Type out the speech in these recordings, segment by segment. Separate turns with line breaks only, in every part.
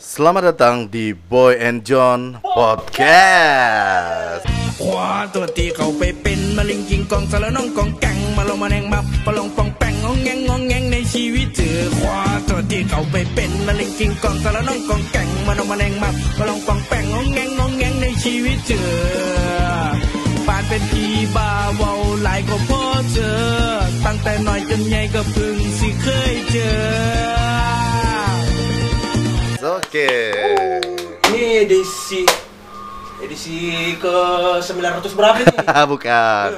Selamat datang di Boy and John Podcast.
คว้าตัวที่เขาไปเป็นมะเร็งกิงกองสารน้องกองแกงมาลงมาแนงมับปลงปองแปงงองแงงงองแงงในชีวิตเธอคว้าตัวที่เขาไปเป็นมะเร็งกิงกองสารน้องกองแกงมาลงมาแนงมับปลงปองแปงงองแงงงองแงงในชีวิตเธอปานเป็นพีบาเวาหลายก็พอเจอ ตั้งแต่น้อยจนใหญ่ก็เพึ่งสิเคยเจอ
Oke.
Ini edisi edisi ke 900 berapa ini?
Bukan.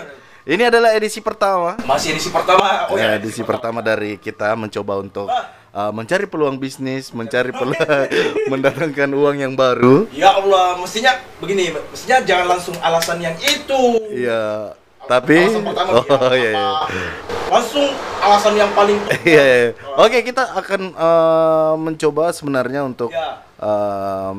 Ini adalah edisi pertama.
Masih edisi pertama. Oh
ya,
ya,
edisi pertama dari kita mencoba untuk uh, mencari peluang bisnis, mencari peluang mendatangkan uang yang baru.
Ya Allah, mestinya begini, mestinya jangan langsung alasan yang itu.
Iya. Tapi
Alasan pertama
oh iya. iya.
Langsung alasan yang paling
Iya, iya. Oke, kita akan uh, mencoba sebenarnya untuk
Ya.
uh,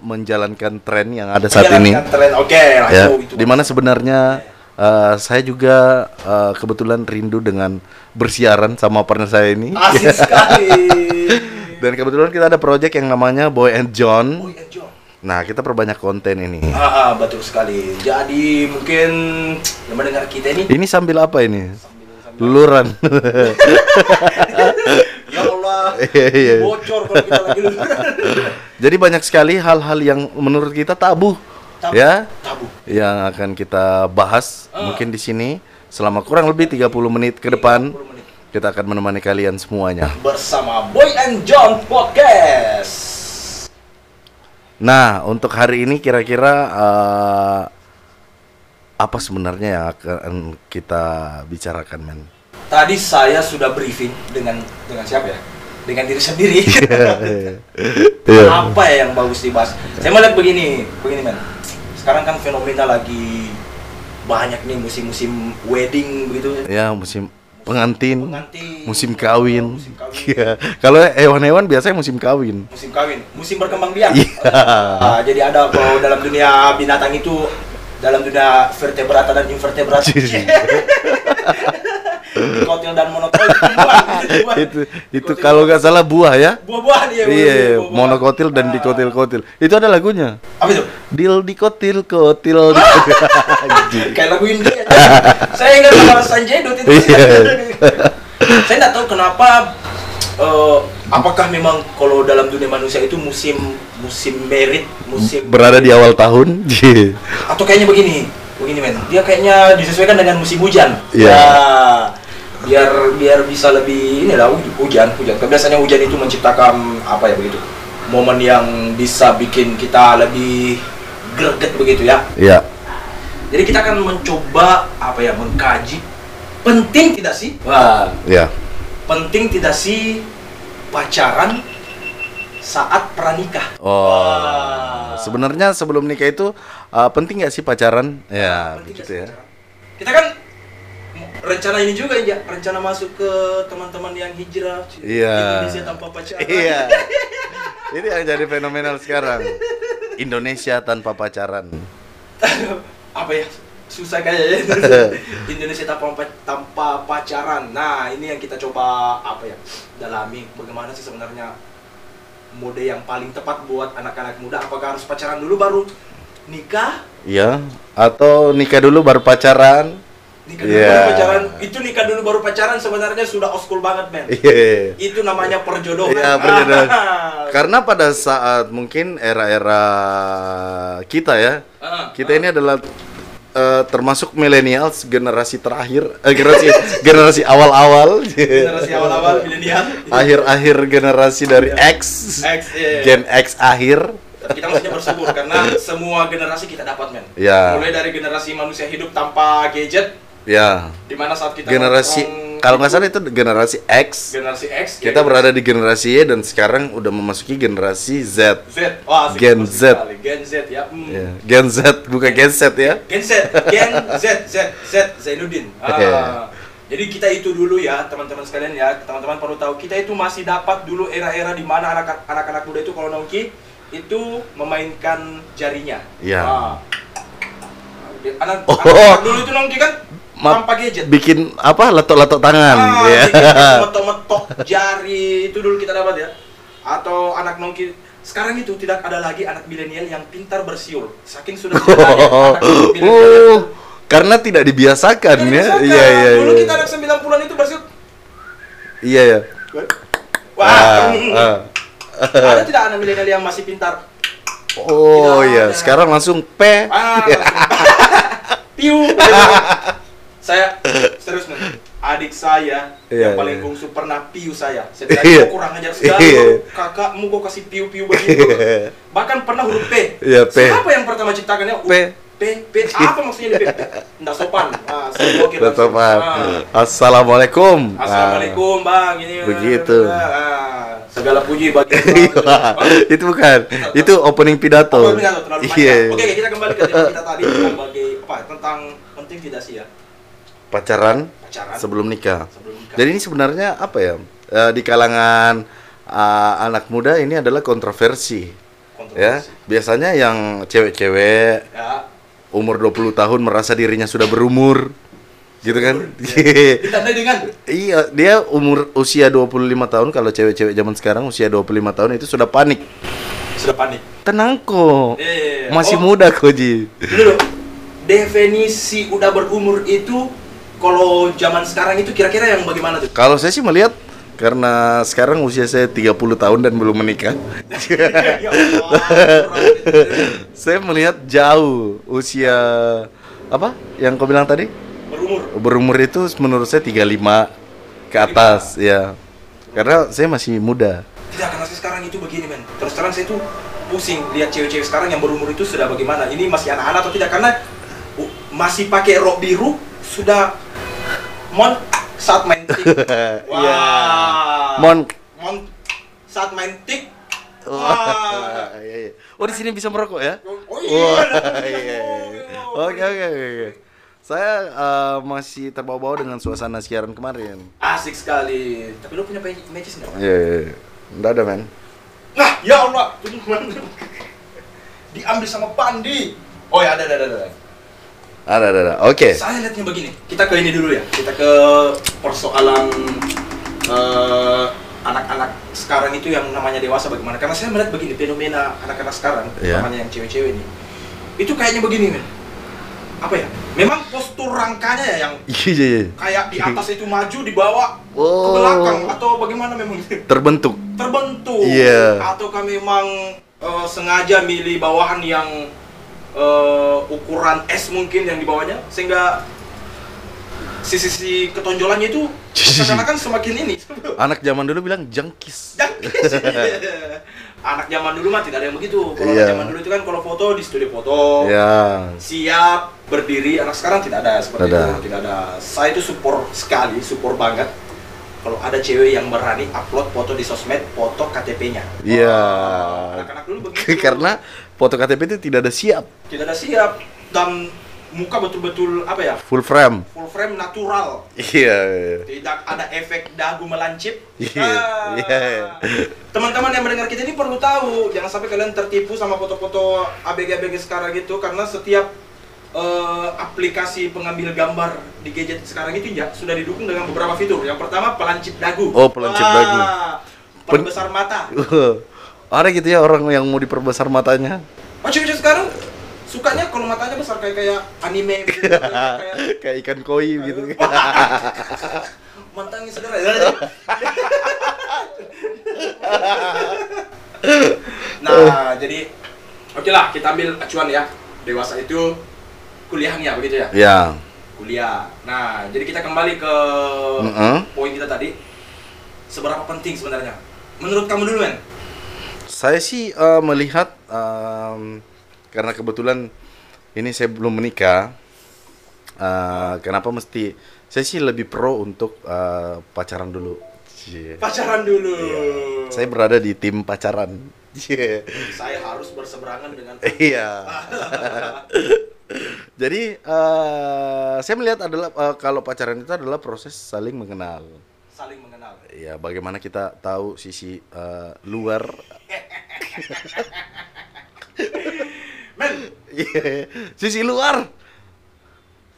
menjalankan tren yang ada saat ini.
Tren. Oke,
Ya,
langsung itu.
di mana sebenarnya uh, saya juga uh, kebetulan rindu dengan bersiaran sama partner saya ini.
Asik sekali.
Dan kebetulan kita ada project yang namanya Boy and
Oh
John.
iya, John.
Nah, kita perbanyak konten ini.
Ah, betul sekali. Jadi mungkin yang mendengar kita ini
Ini sambil apa ini? Luluran.
Ya Allah,
Iya, iya.
bocor kalau kita lagi.
Jadi banyak sekali hal-hal yang menurut kita tabu,
Tabu.
ya,
Tabu.
yang akan kita bahas
Ah.
mungkin di sini selama kurang lebih 30 menit ke depan.
30 menit.
Kita akan menemani kalian semuanya.
bersama Boy and John Podcast.
Nah, untuk hari ini kira-kira eh, apa sebenarnya yang akan kita bicarakan, men?
Tadi saya sudah briefing dengan dengan siapa ya? Dengan diri sendiri.
Iya.
Apa ya yang bagus dibahas? Saya melihat begini, begini men. Sekarang kan fenomena lagi banyak nih musim-musim wedding begitu.
Ya, musim pengantin,
Pengantin.
musim kawin. Iya. Kalau hewan-hewan biasanya musim kawin.
Musim kawin, musim berkembang biak.
Iya.
Ah, jadi ada kalau dalam dunia binatang itu dalam dunia vertebrata dan invertebrata. Dikotil dan monotil
itu itu kalau nggak salah buah ya.
buah-buahan ya.
Iya,
buah-buahan.
monokotil dan
Ah.
dikotil-kotil. Itu ada lagunya.
Apa itu?
Dil dikotil kotil. di-
Kayak lagu India. saya ingat sama Sanjay Dut itu.
Iya.
saya nggak tahu kenapa. eh, apakah memang kalau dalam dunia manusia itu musim musim merit, musim
Berada di awal tahun. Iya.
atau kayaknya begini, begini men. Dia kayaknya disesuaikan dengan musim hujan.
Iya.
Ya, biar biar bisa lebih ini lah hu- hujan hujan. Biasanya hujan itu menciptakan apa ya begitu momen yang bisa bikin kita lebih greget begitu ya.
Iya.
Jadi kita akan mencoba apa ya mengkaji penting tidak sih? Wah,
Iya.
penting tidak sih pacaran saat pranikah?
Oh.
Wah.
Sebenarnya sebelum nikah itu uh, penting nggak sih pacaran? Ya,
Penting
begitu ya.
pacaran? Kita kan rencana ini juga ya, rencana masuk ke teman-teman yang hijrah
Iya.
Indonesia tanpa pacaran.
Iya. Ini yang jadi fenomenal sekarang. Indonesia tanpa pacaran.
apa ya? Susah kayaknya Indonesia tanpa tanpa pacaran. Nah, ini yang kita coba apa ya? Dalami bagaimana sih sebenarnya mode yang paling tepat buat anak-anak muda? Apakah harus pacaran dulu baru nikah?
Iya. Atau nikah dulu baru pacaran?
Nikah dulu
Iya.
baru pacaran. Itu nikah dulu baru pacaran sebenarnya sudah old school banget, men.
Iya.
Itu namanya perjodohan.
Iya, perjodohan.
Ah.
Karena pada saat mungkin era-era kita ya,
Ah,
kita ini adalah eh, termasuk millennials generasi terakhir, eh, generasi generasi awal-awal,
generasi awal-awal milenial.
akhir-akhir generasi dari X,
X, iya.
Gen X akhir.
kita mestinya bersyukur karena semua generasi kita dapat men
Ya.
mulai dari generasi manusia hidup tanpa gadget
Ya,
di mana saat kita
generasi kalau nggak salah itu generasi X.
generasi X
Kita
generasi
berada di generasi Y dan sekarang udah memasuki generasi Z.
Z wah asik,
Gen Z.
sekali. Gen Z ya hmm.
Ya, Gen Z bukan Gen Z ya.
Gen Z Gen Z Z Z Zainuddin ah.
Iya.
Jadi kita itu dulu ya teman-teman sekalian ya teman-teman perlu tahu kita itu masih dapat dulu era-era di mana anak- anak-anak muda itu kalau nongki itu memainkan jarinya.
Iya.
Ah. Anak,
Oh.
anak dulu itu nongki kan tanpa gadget.
Bikin apa? Letok-letok tangan.
Ah,
ya.
metok-metok jari itu dulu kita dapat ya. Atau anak nongki sekarang itu tidak ada lagi anak milenial yang pintar bersiul. Saking sudah tidak ada anak
oh, karena tidak dibiasakan
Jadi
ya. Iya iya
Dulu
iya.
kita anak 90-an itu bersiul.
Iya ya.
Wah.
Ah, ah.
Ada tidak anak milenial yang masih pintar?
Oh
Tidak
iya,
ada.
sekarang langsung P.
Ah, piu. Saya serius nih. Adik saya
Iya,
yang paling
iya.
bungsu pernah piu saya. Saya bilang
Iya.
"Kau kurang ajar sekali.
Iya.
lu. Kakakmu kok kasih piu-piu begitu. Bahkan pernah huruf P.
Iya, P.
Siapa yang pertama ciptakannya?
P.
P. P. Apa maksudnya P? Nggak sopan. Ah, langsung.
Teman.
Ah.
Assalamualaikum.
Assalamualaikum bang ini
Begitu.
Ah, segala puji bagi
Ah. itu bukan. Itu opening pidato.
Terlalu panjang.
Iya.
Oke, kita kembali ke tema kita tadi tentang bagi apa tentang penting tidak sih ya
Pacaran
pacaran
sebelum nikah.
sebelum nikah.
Jadi ini sebenarnya apa ya? Eh, di kalangan eh, anak muda ini adalah kontroversi. Ya,
Kontroversi.
biasanya yang cewek-cewek
Ya.
umur 20 tahun merasa dirinya sudah berumur. Gitu kan?
Ditandai dengan
Iya, dia umur usia 25 tahun kalau cewek-cewek zaman sekarang usia 25 tahun itu sudah panik.
sudah panik.
Tenang kok.
Eh,
Masih
oh,
muda kok, Ji.
Definisi udah berumur itu kalau zaman sekarang itu kira-kira yang bagaimana tuh?
Kalau saya sih melihat karena sekarang usia saya 30 tahun dan belum menikah.
ya
saya melihat jauh usia apa yang kau bilang tadi?
berumur.
Berumur itu menurut saya 35 ke atas ya. Karena saya masih muda.
Tidak, karena saya sekarang itu begini men Terus terang saya tuh pusing lihat cewek-cewek sekarang yang berumur itu sudah bagaimana Ini masih anak-anak atau tidak Karena masih pakai rok biru Sudah Mon saat main tik Wah
Iya. Mon
Mon saat main tik
Wah,
Wah
iya, iya. Oh di sini bisa merokok ya?
Oh iya
iya, iya. Oke oke oke. oke. Saya eh, masih terbawa-bawa dengan suasana siaran kemarin.
Asik sekali Tapi lu punya matches nggak?
Iya, iya. Nggak ada men.
Nah ya Allah Diambil sama Pandi Oh ya ada ada ada, ada.
Ada ada ada. Oke.
Saya lihatnya begini, kita ke ini dulu ya. Kita ke persoalan eh, anak-anak sekarang itu yang namanya dewasa bagaimana? Karena saya melihat begini fenomena anak-anak sekarang,
Iya.
namanya yang cewek-cewek ini, itu kayaknya begini men. Apa ya? Memang postur rangkanya ya yang
Iya iya. iya.
kayak di atas itu maju, dibawa ke
Oh.
belakang atau bagaimana memang
Terbentuk.
terbentuk
Iya.
ataukah memang eh, sengaja milih bawahan yang eh, ukuran S mungkin yang di bawahnya sehingga sisi-sisi ketonjolannya itu seakan-akan semakin ini
Anak zaman dulu bilang jangkis.
Jangkis. anak zaman dulu mah tidak ada yang begitu kalau anak zaman dulu itu kan kalau foto di studio foto
Ya.
siap berdiri anak sekarang tidak ada seperti
Tidak
itu
ada.
tidak ada saya itu support sekali support banget kalau ada cewek yang berani upload foto di sosmed foto KTP-nya
Iya.
Wah, anak-anak dulu begitu
Karena foto KTP itu tidak ada siap.
tidak ada siap dan muka betul-betul apa ya
Full frame.
full frame natural
Iya.
tidak ada efek dagu melancip
Iya,
Ah.
iya.
teman-teman yang mendengar kita ini perlu tahu jangan sampai kalian tertipu sama foto-foto ABG-ABG sekarang gitu karena setiap eh, aplikasi pengambil gambar di gadget sekarang itu ya sudah didukung dengan beberapa fitur yang pertama pelancip dagu
Oh, pelancip
Wah,
dagu.
Perbesar mata
ada gitu ya orang yang mau diperbesar matanya.
Oh cewek sukanya sukanya kalau matanya besar kayak kayak anime gitu, kayak
Kayak ikan koi gitu.
Mantangnya saudara ya. nah, jadi oke lah kita ambil acuan ya. Dewasa itu kuliahnya begitu ya?
ya.
Kuliah. Nah, jadi kita kembali ke
Mm-mm.
poin kita tadi. Seberapa penting sebenarnya? Menurut kamu dulu, men?
Saya sih eh, melihat em, karena kebetulan ini saya belum menikah. eh, kenapa mesti saya sih lebih pro untuk eh, pacaran dulu. Cie.
Pacaran dulu.
Saya berada di tim pacaran. Cie.
Saya harus berseberangan dengan
Iya. Jadi eh, saya melihat adalah eh, kalau pacaran itu adalah proses saling mengenal.
saling mengenal.
Ya, bagaimana kita tahu sisi eh, luar.
Men,
Iya, sisi luar.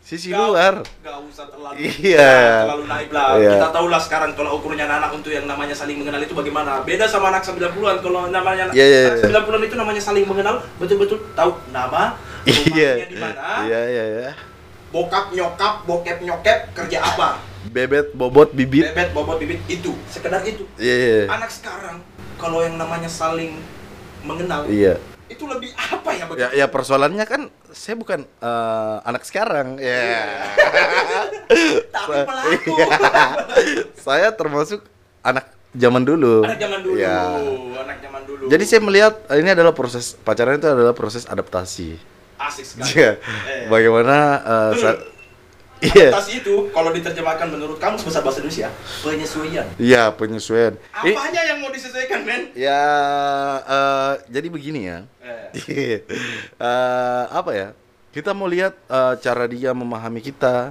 sisi
Gak-
luar.
Gak usah terlalu
Iya.
terlalu naik lah.
Iya.
Kita tahu lah sekarang kalau ukurnya anak untuk yang namanya saling mengenal itu bagaimana. Beda sama anak 90-an kalau namanya
Iya, iya,
anak
iya.
90-an itu namanya saling mengenal betul-betul tahu nama, rumahnya di mana,
Iya, iya, iya.
bokap nyokap, bokep nyokep kerja apa,
Bebet, bobot, bibit.
bebet bobot bibit itu, sekedar itu.
Iya, iya.
Anak sekarang kalau yang namanya saling mengenal
Iya.
itu lebih apa ya
Ya, ya persoalannya kan saya bukan eh, anak sekarang. Ya.
Tapi pelaku.
Iya. saya termasuk anak zaman dulu.
anak zaman dulu,
Ya.
anak zaman dulu.
Jadi saya melihat eh, ini adalah proses pacaran itu adalah proses adaptasi.
asik sekali.
Iya.
Eh.
Bagaimana sa- Iya.
Adaptasi itu kalau diterjemahkan menurut kamu sebesar bahasa Indonesia penyesuaian.
Iya, penyesuaian. Eh,
Apanya yang mau disesuaikan, men?
ya eh, jadi begini ya.
Eh,
Eh, apa ya? Kita mau lihat eh, cara dia memahami kita.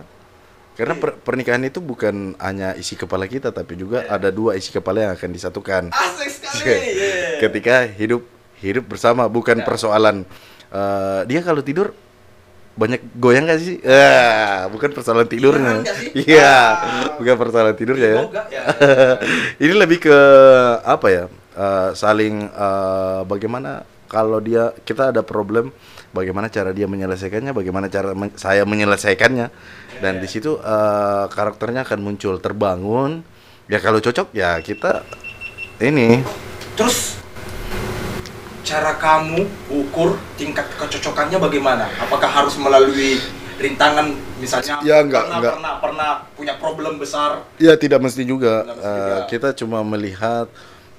Karena per- pernikahan itu bukan hanya isi kepala kita, tapi juga ada dua isi kepala yang akan disatukan.
asik sekali. yeah.
Ketika hidup hidup bersama, bukan
Ya.
persoalan eh, dia kalau tidur banyak goyang gak sih? Eh, bukan persoalan tidurnya. Iya,
Ah.
bukan persoalan tidurnya ya.
Ya, ya.
Ini lebih ke apa ya? eh, saling eh, bagaimana kalau dia kita ada problem, bagaimana cara dia menyelesaikannya, bagaimana cara men- saya menyelesaikannya, dan di situ eh, karakternya akan muncul terbangun. Ya kalau cocok ya kita ini
Terus cara kamu ukur tingkat kecocokannya bagaimana? Apakah harus melalui rintangan misalnya
Ya, enggak,
pernah
enggak.
pernah pernah punya problem besar
Ya tidak mesti juga.
Tidak mesti juga.
kita cuma melihat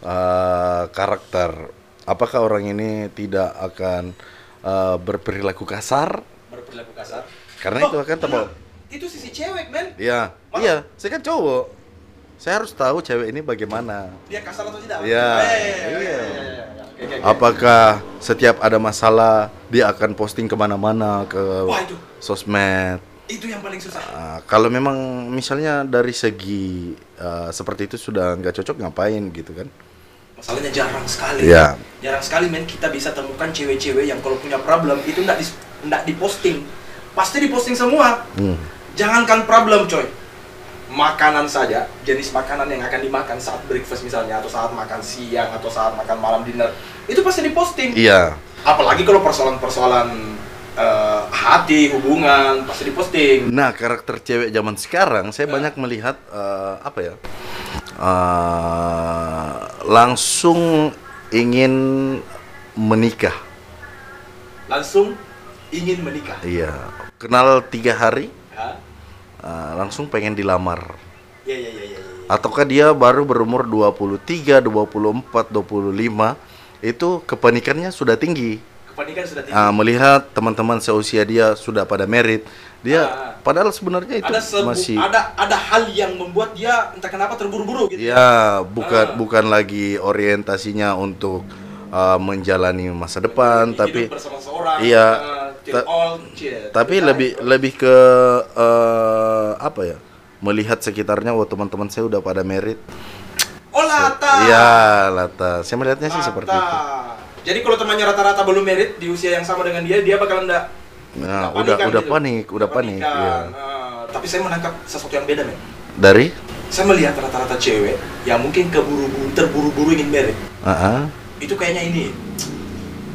eh, karakter. Apakah orang ini tidak akan eh, berperilaku kasar?
berperilaku kasar?
Karena itu
Oh,
akan terbawa.
Itu sisi cewek, men.
Iya, iya. Saya kan cowok. Saya harus tahu cewek ini bagaimana.
Dia kasar atau tidak?
Iya,
Eh,
iya. Apakah setiap ada masalah dia akan posting ke mana-mana ke
Wah, itu.
sosmed?
Itu yang paling susah.
Ah, kalau memang misalnya dari segi eh, seperti itu sudah nggak cocok ngapain gitu kan?
Masalahnya jarang sekali.
Iya.
Jarang sekali men kita bisa temukan cewek-cewek yang kalau punya problem itu enggak di enggak diposting. Pasti diposting semua.
Hmm.
Jangankan problem, coy. Makanan saja, jenis makanan yang akan dimakan saat breakfast misalnya atau saat makan siang atau saat makan malam dinner, itu pasti diposting.
Iya.
Apalagi kalau persoalan-persoalan eh, hati, hubungan, pasti diposting.
Nah, karakter cewek zaman sekarang saya
Ya.
banyak melihat eh, apa ya? eh, langsung ingin menikah.
Langsung ingin menikah.
Iya. Kenal tiga hari, eh, langsung pengen dilamar.
ya, ya, ya. ya, ya.
Ataukah dia baru berumur 23, 24, 25 itu kepanikannya sudah tinggi.
Kepanikan sudah tinggi.
Ah, melihat teman-teman seusia dia sudah pada merit, dia
Ah.
padahal sebenarnya itu
ada sebu-
masih
ada ada hal yang membuat dia entah kenapa terburu-buru gitu.
ya bukan
Ah.
bukan lagi orientasinya untuk ah, menjalani masa depan,
Hidup
tapi
bersama seorang.
Iya.
uh,
Ta-
all,
tapi lebih lebih ke eh, apa ya? Melihat sekitarnya, wah teman-teman saya udah pada merit.
Oh lata.
Iya, lata. Saya melihatnya sih
Lata.
seperti itu.
Jadi kalau temannya rata-rata belum merit di usia yang sama dengan dia, dia bakal enggak
Nah,
enggak
udah
panikan
udah
gitu.
panik, udah panik. Iya.
Nah, tapi saya menangkap sesuatu yang beda, men.
Dari?
Saya melihat rata-rata cewek yang mungkin keburu-buru terburu-buru ingin merit.
Ah, ah.
Itu kayaknya ini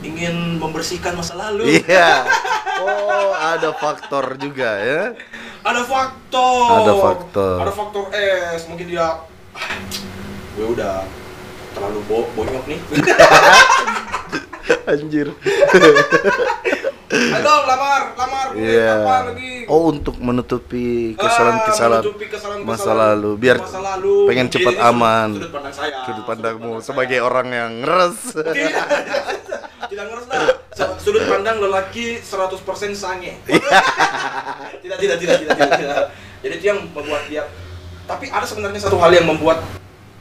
ingin membersihkan masa lalu.
Iya. Oh, ada faktor juga ya.
Ada faktor.
Ada faktor.
Ada faktor S. Mungkin dia ah, gue udah terlalu bo bonyok nih.
Anjir.
Ayo dong, lamar, lamar.
Iya.
apa lagi?
Oh, untuk menutupi
Ah,
kesalahan-kesalahan
kesalahan
masa lalu biar
masa lalu.
pengen
Jadi
cepat
ini sudut-
aman.
Sudut pandang saya.
sudut pandangmu
pandang
sebagai
saya.
orang yang ngeres.
Tidak ngeres lah. Sudut pandang lelaki 100% sange.
Iya.
tidak, tidak, tidak, tidak, tidak, tidak. Jadi itu yang membuat dia tapi ada sebenarnya satu hal yang membuat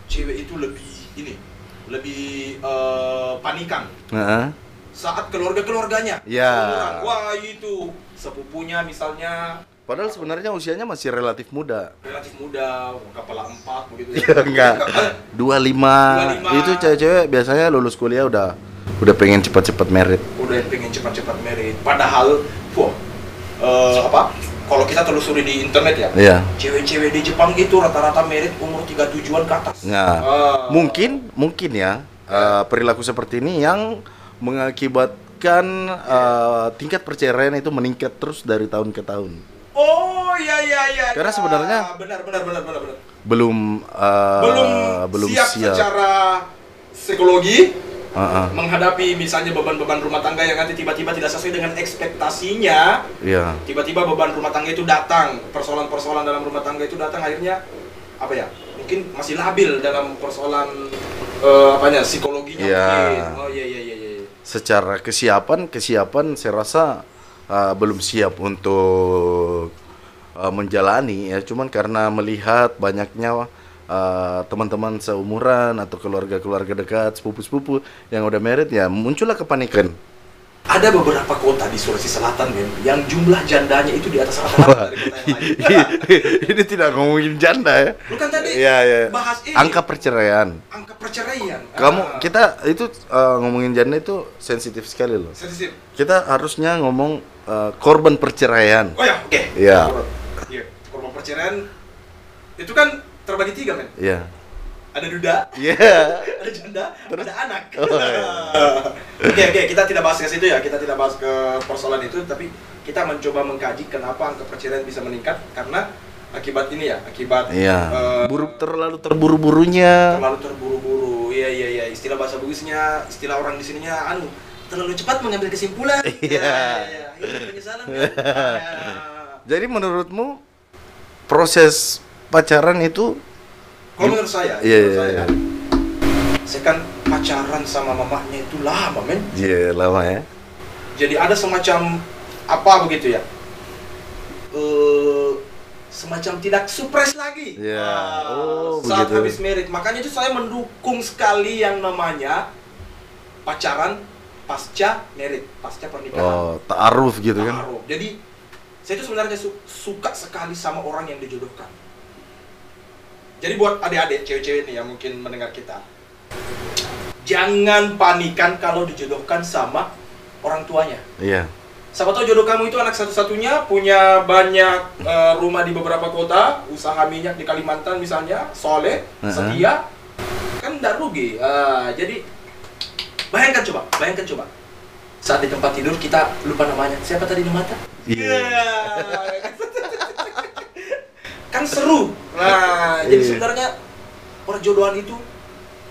cewek itu lebih ini, lebih eh, panikan
Heeh.
Saat keluarga-keluarganya.
Ya.
Seumuran. Wah, itu sepupunya misalnya
Padahal sebenarnya usianya masih relatif muda.
relatif muda, kepala empat begitu.
Ya enggak. 25.
25.
Itu cewek-cewek biasanya lulus kuliah udah udah pengen cepat-cepat merit.
udah pengen cepat-cepat merit padahal wah eh, apa kalau kita telusuri di internet ya,
Iya.
cewek-cewek di Jepang itu rata-rata merit umur 37-an ke atas.
Nah,
Ah.
mungkin mungkin ya eh, perilaku seperti ini yang mengakibatkan eh, tingkat perceraian itu meningkat terus dari tahun ke tahun.
Oh iya iya iya.
Karena
iya.
sebenarnya
benar benar benar benar benar.
Belum eh,
belum,
belum
siap,
siap.
secara psikologi
Ah, ah.
menghadapi misalnya beban-beban rumah tangga yang nanti tiba-tiba tidak sesuai dengan ekspektasinya.
Iya.
Tiba-tiba beban rumah tangga itu datang, persoalan-persoalan dalam rumah tangga itu datang akhirnya apa ya? Mungkin masih labil dalam persoalan eh, apanya psikologinya
Iya.
mungkin. Oh iya iya iya iya.
Secara kesiapan kesiapan saya rasa eh, belum siap untuk eh, menjalani ya. Cuman karena melihat banyaknya eh, teman-teman seumuran atau keluarga-keluarga dekat sepupu-sepupu yang udah married ya muncullah kepanikan.
Ada beberapa kota di Sulawesi Selatan men, yang jumlah jandanya itu di atas rata-rata
ini tidak ngomongin janda ya.
Lu kan tadi
Iya, iya.
bahas ini
Angka perceraian.
angka perceraian.
Kamu
Ah,
kita itu eh, ngomongin janda itu sensitif sekali loh.
sensitif.
Kita harusnya ngomong eh, korban perceraian.
Oh ya, oke.
Iya.
Korban. Iya, korban perceraian itu kan terbagi tiga men.
Iya.
Ada duda,
Iya.
ada janda, ada anak.
Oh, iya.
Oke oke, kita tidak bahas ke situ ya, kita tidak bahas ke persoalan itu, tapi kita mencoba mengkaji kenapa angka perceraian bisa meningkat karena akibat ini ya, akibat
Iya.
eh,
Buruk terlalu terburu-burunya.
terlalu terburu-buru. Iya iya iya, istilah bahasa bagusnya, istilah orang di sininya anu terlalu cepat mengambil kesimpulan.
Iya.
Ya, ya, Ini penyesalan kan. Ya.
Jadi menurutmu proses pacaran itu
Kalau menurut saya,
Iya,
menurut
iya,
saya,
iya.
saya kan pacaran sama mamahnya itu lama men.
Iya lama ya.
Jadi ada semacam apa begitu ya? Eh semacam tidak surprise lagi.
Iya.
Ah,
Oh,
saat
begitu.
habis merit. Makanya itu saya mendukung sekali yang namanya pacaran pasca merit, pasca pernikahan.
Oh, ta'aruf gitu kan.
Taruh. Jadi saya itu sebenarnya su- suka sekali sama orang yang dijodohkan. Jadi buat adik-adik cewek-cewek nih yang mungkin mendengar kita, jangan panikan kalau dijodohkan sama orang tuanya.
Iya.
Siapa tahu jodoh kamu itu anak satu-satunya, punya banyak eh, rumah di beberapa kota, usaha minyak di Kalimantan misalnya, soleh,
Uh-uh.
setia, kan tidak rugi. Ah, jadi bayangkan coba, bayangkan coba. Saat di tempat tidur kita lupa namanya. Siapa tadi namanya?
Iya.
Kan seru. Nah, jadi
Iya.
sebenarnya perjodohan itu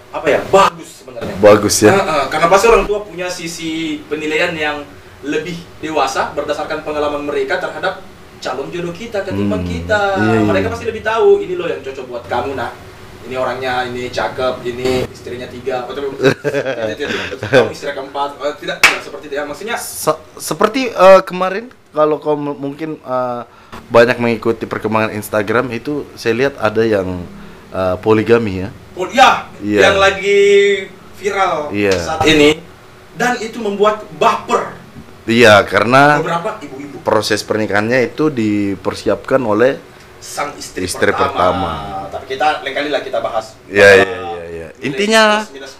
apa ya? Bagus sebenarnya.
Bagus ya.
Ah, ah, karena pasti orang tua punya sisi penilaian yang lebih dewasa berdasarkan pengalaman mereka terhadap calon jodoh kita ketimbang
Hmm,
kita.
iya, iya.
Mereka pasti lebih tahu ini loh yang cocok buat kamu nah. Ini orangnya, ini cakep, ini istrinya tiga, tidak, kamu istri keempat, Eh, tidak, tidak seperti itu ya. Maksudnya
Se- seperti eh, kemarin kalau kau mungkin eh, banyak mengikuti perkembangan Instagram itu saya lihat ada yang eh, poligami ya.
Oh, ya,
Iya.
yang lagi viral
Iya.
saat ini dan itu membuat baper
Iya, karena
beberapa ibu-ibu
proses pernikahannya itu dipersiapkan oleh
sang istri,
Istri pertama.
Tapi kita lain kali lah kita bahas.
Iya, iya, iya, Intinya-
minus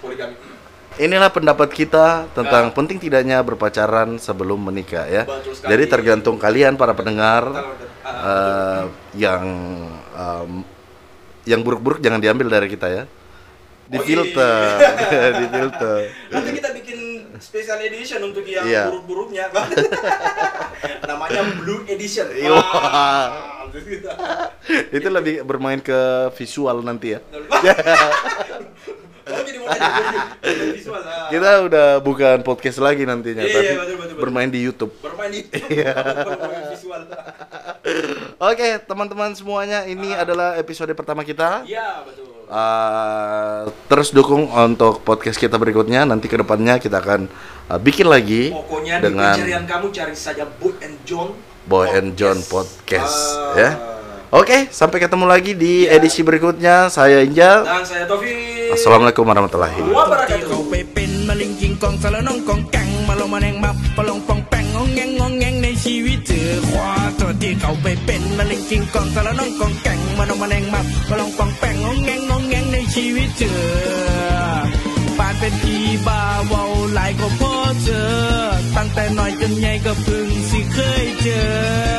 inilah pendapat kita tentang
Ah.
penting tidaknya berpacaran sebelum menikah ya. Jadi tergantung kalian para pendengar.
Ah, betul.
yang em, yang buruk-buruk jangan diambil dari kita ya. Di
Oh,
filter,
iya.
di filter.
Nanti kita bikin special edition untuk yang
Iya.
buruk-buruknya. Namanya Blue Edition.
Iya. Itu lebih bermain ke visual nanti ya.
Ah.
Kita udah bukan podcast lagi nantinya,
Iya,
tapi
iya, betul, betul, betul.
bermain di YouTube.
bermain di
Iya.
bermain visual.
Oke, teman-teman semuanya, ini adalah episode pertama kita.
Iya, betul.
Uh, terus dukung untuk podcast kita berikutnya. Nanti ke depannya kita akan uh, bikin lagi
Pokoknya di
dengan
pencarian kamu cari saja Boy and John.
Boy and John Podcast,
Ah.
ya. Oke, sampai ketemu lagi di
Iya.
edisi berikutnya. Saya Injal.
Dan saya Taufik.
Assalamualaikum warahmatullahi wabarakatuh.
เป็นอีบาเว้าหลายก็พอเจอ ตั้งแต่น้อยจนใหญ่ก็เพึ่งสิเคยเจอ